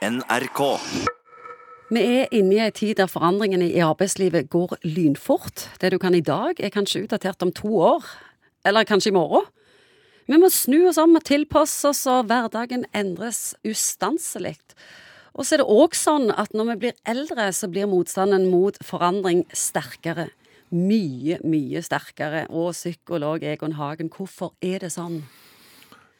NRK. Vi er inne i en tid der forandringene i arbeidslivet går lynfort. Det du kan i dag, er kanskje utdatert om to år. Eller kanskje i morgen. Vi må snu oss om og tilpasse oss, og hverdagen endres ustanselig. Og så er det òg sånn at når vi blir eldre, så blir motstanden mot forandring sterkere. Mye, mye sterkere. Og psykolog Egon Hagen, hvorfor er det sånn?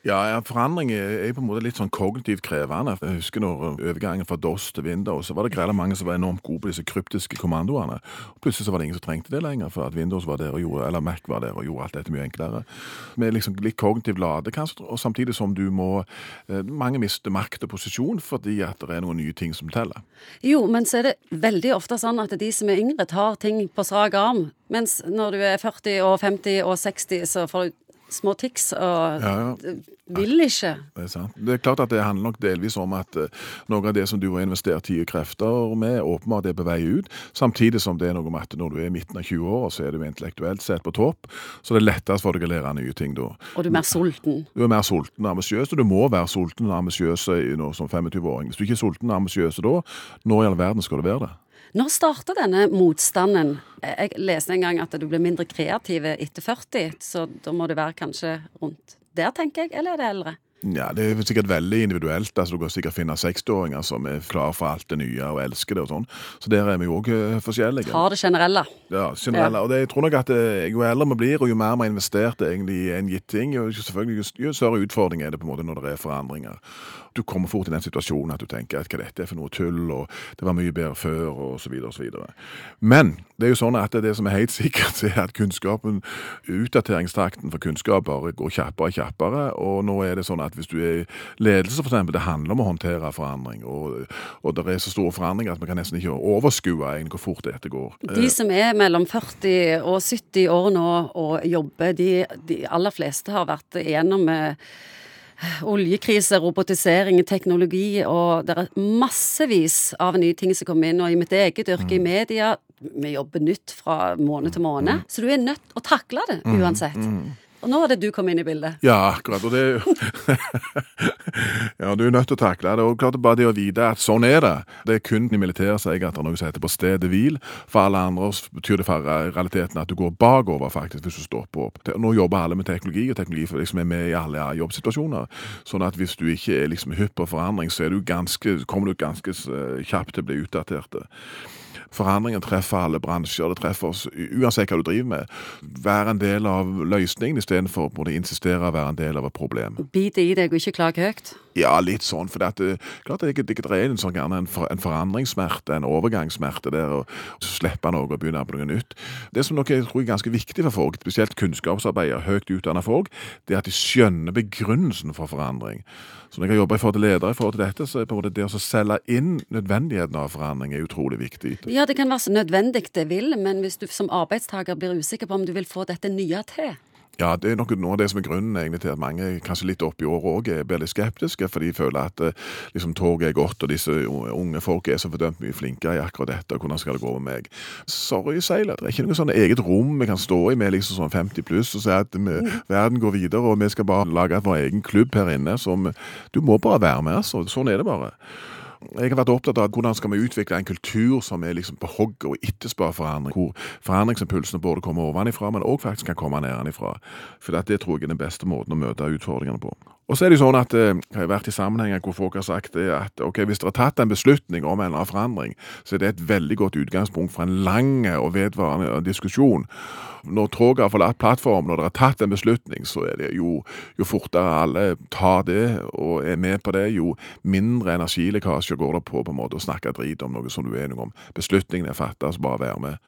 Ja, forandring er, på en måte litt sånn kognitivt krevende. Jeg husker når overgangen fra DOS til Windows, så var det greit mange som var enormt gode på disse kryptiske kommandoene. Og plutselig så var det ingen som trengte det lenger, for at Windows var der og gjorde, eller Mac var der og gjorde alt dette mye enklere. Med liksom litt kognitiv lade, kanskje, og samtidig som du må eh, Mange mister makt og posisjon fordi at det er noen nye ting som teller. Jo, men så er det veldig ofte sånn at de som er yngre, tar ting på strak arm. Mens når du er 40 og 50 og 60, så får du små tics og Ja, ja. vil ikke. Det er sant. Det er klart at det handler nok delvis om at eh, noe av det som du har investert tid og krefter med, åpenbart er på vei ut, samtidig som det er noe med at når du er i midten av 20 år, så er du intellektuelt sett på topp, så det er lettest for deg å lære nye ting da. Og du er mer sulten. Du er mer sulten og ambisiøs, og du må være sulten og ambisiøs som 25-åring. Hvis du ikke er sulten og ambisiøs da, når i all verden skal du være det? Når starter denne motstanden? Jeg leste en gang at du blir mindre kreativ etter 40, så da må det være kanskje rundt der, tenker jeg, eller er det eldre? Ja, Det er sikkert veldig individuelt. altså Du kan sikkert finne 60-åringer som er klar for alt det nye og elsker det og sånn. Så der er vi jo òg forskjellige. Har det generelle. Ja, generelle. Og det, jeg tror nok at eh, jo eldre vi blir, og jo mer vi har investert egentlig i en gitt ting, jo, selvfølgelig, jo, større utfordring er det på en måte når det er forandringer. Du kommer fort i den situasjonen at du tenker at hva dette er for noe tull, og det var mye bedre før, og så videre og så videre. Men det er jo sånn at det som er helt sikkert, er at kunnskapen, utdateringstakten for kunnskap bare går kjappere og kjappere, og nå er det sånn at hvis du er i ledelse, eksempel, det handler om å håndtere forandring, og, og det er så store forandringer at vi kan nesten ikke overskue egentlig hvor fort dette går. De som er mellom 40 og 70 år nå og jobber, de, de aller fleste har vært igjennom eh, oljekrise, robotisering, teknologi, og det er massevis av nye ting som kommer inn. Og i mitt eget yrke i media, vi jobber nytt fra måned til måned. Så du er nødt å takle det uansett. Og nå hadde du kommet inn i bildet. Ja, akkurat. Og det Ja, du er nødt til å takle det. Og klart bare det å vite at sånn er det. Det er kun i militæret sier jeg at det er noe som heter på stedet hvil. For alle andre betyr det for realiteten at du går bakover, faktisk, hvis du stopper opp. Nå jobber alle med teknologi, og teknologi liksom er med i alle jobbsituasjoner. Sånn at hvis du ikke er liksom hypp på forandring, så du ganske, kommer du ganske eh, kjapt til å bli utdatert. Forandringen treffer alle bransjer, det treffer oss uansett hva du driver med. Vær en del av løsningen istedenfor å insistere å være en del av et problem. Bit i deg og ikke klag høyt. Ja, litt sånn, for det, at det, klart det, det, det er en, sånn, en, for, en forandringssmerte, en overgangssmerte der, å slippe noe og begynne på noe nytt. Det som nok jeg tror er ganske viktig for folk, spesielt kunnskapsarbeidere, høyt utdannet folk, det er at de skjønner begrunnelsen for forandring. Så når jeg har jobba i forhold til ledere i forhold til dette, så er måte det å selge inn nødvendigheten av forandring er utrolig viktig. Ja, det kan være så nødvendig det vil, men hvis du som arbeidstaker blir usikker på om du vil få dette nye til Ja, det er nok noe av det som er grunnen egentlig til at mange kanskje litt opp i året òg er veldig skeptiske, for de føler at eh, liksom, toget er godt, og disse unge folk er så fordømt mye flinkere i akkurat dette, og hvordan skal det gå med meg? Sorry, Seiler, det er ikke noe sånn eget rom vi kan stå i med liksom sånn 50 pluss og si at vi, verden går videre, og vi skal bare lage vår egen klubb her inne som Du må bare være med, altså. Sånn er det bare. Jeg har vært opptatt av hvordan skal vi utvikle en kultur som er liksom på hogget og etterspør forandring, hvor forandringsimpulsene både kommer ovenifra, men òg faktisk kan komme nedenifra. For det, tror jeg er den beste måten å møte utfordringene på. Og så er det jo sånn at eh, Jeg har vært i sammenhenger hvor folk har sagt det at ok, hvis dere har tatt en beslutning om en eller annen forandring, så er det et veldig godt utgangspunkt for en lang og vedvarende diskusjon. Når toget har forlatt plattformen, når dere har tatt en beslutning, så er det jo, jo fortere alle tar det og er med på det, jo mindre energilekkasjer går det på på en måte å snakke drit om noe som du er enig om. Beslutningen er fattet, så bare vær med.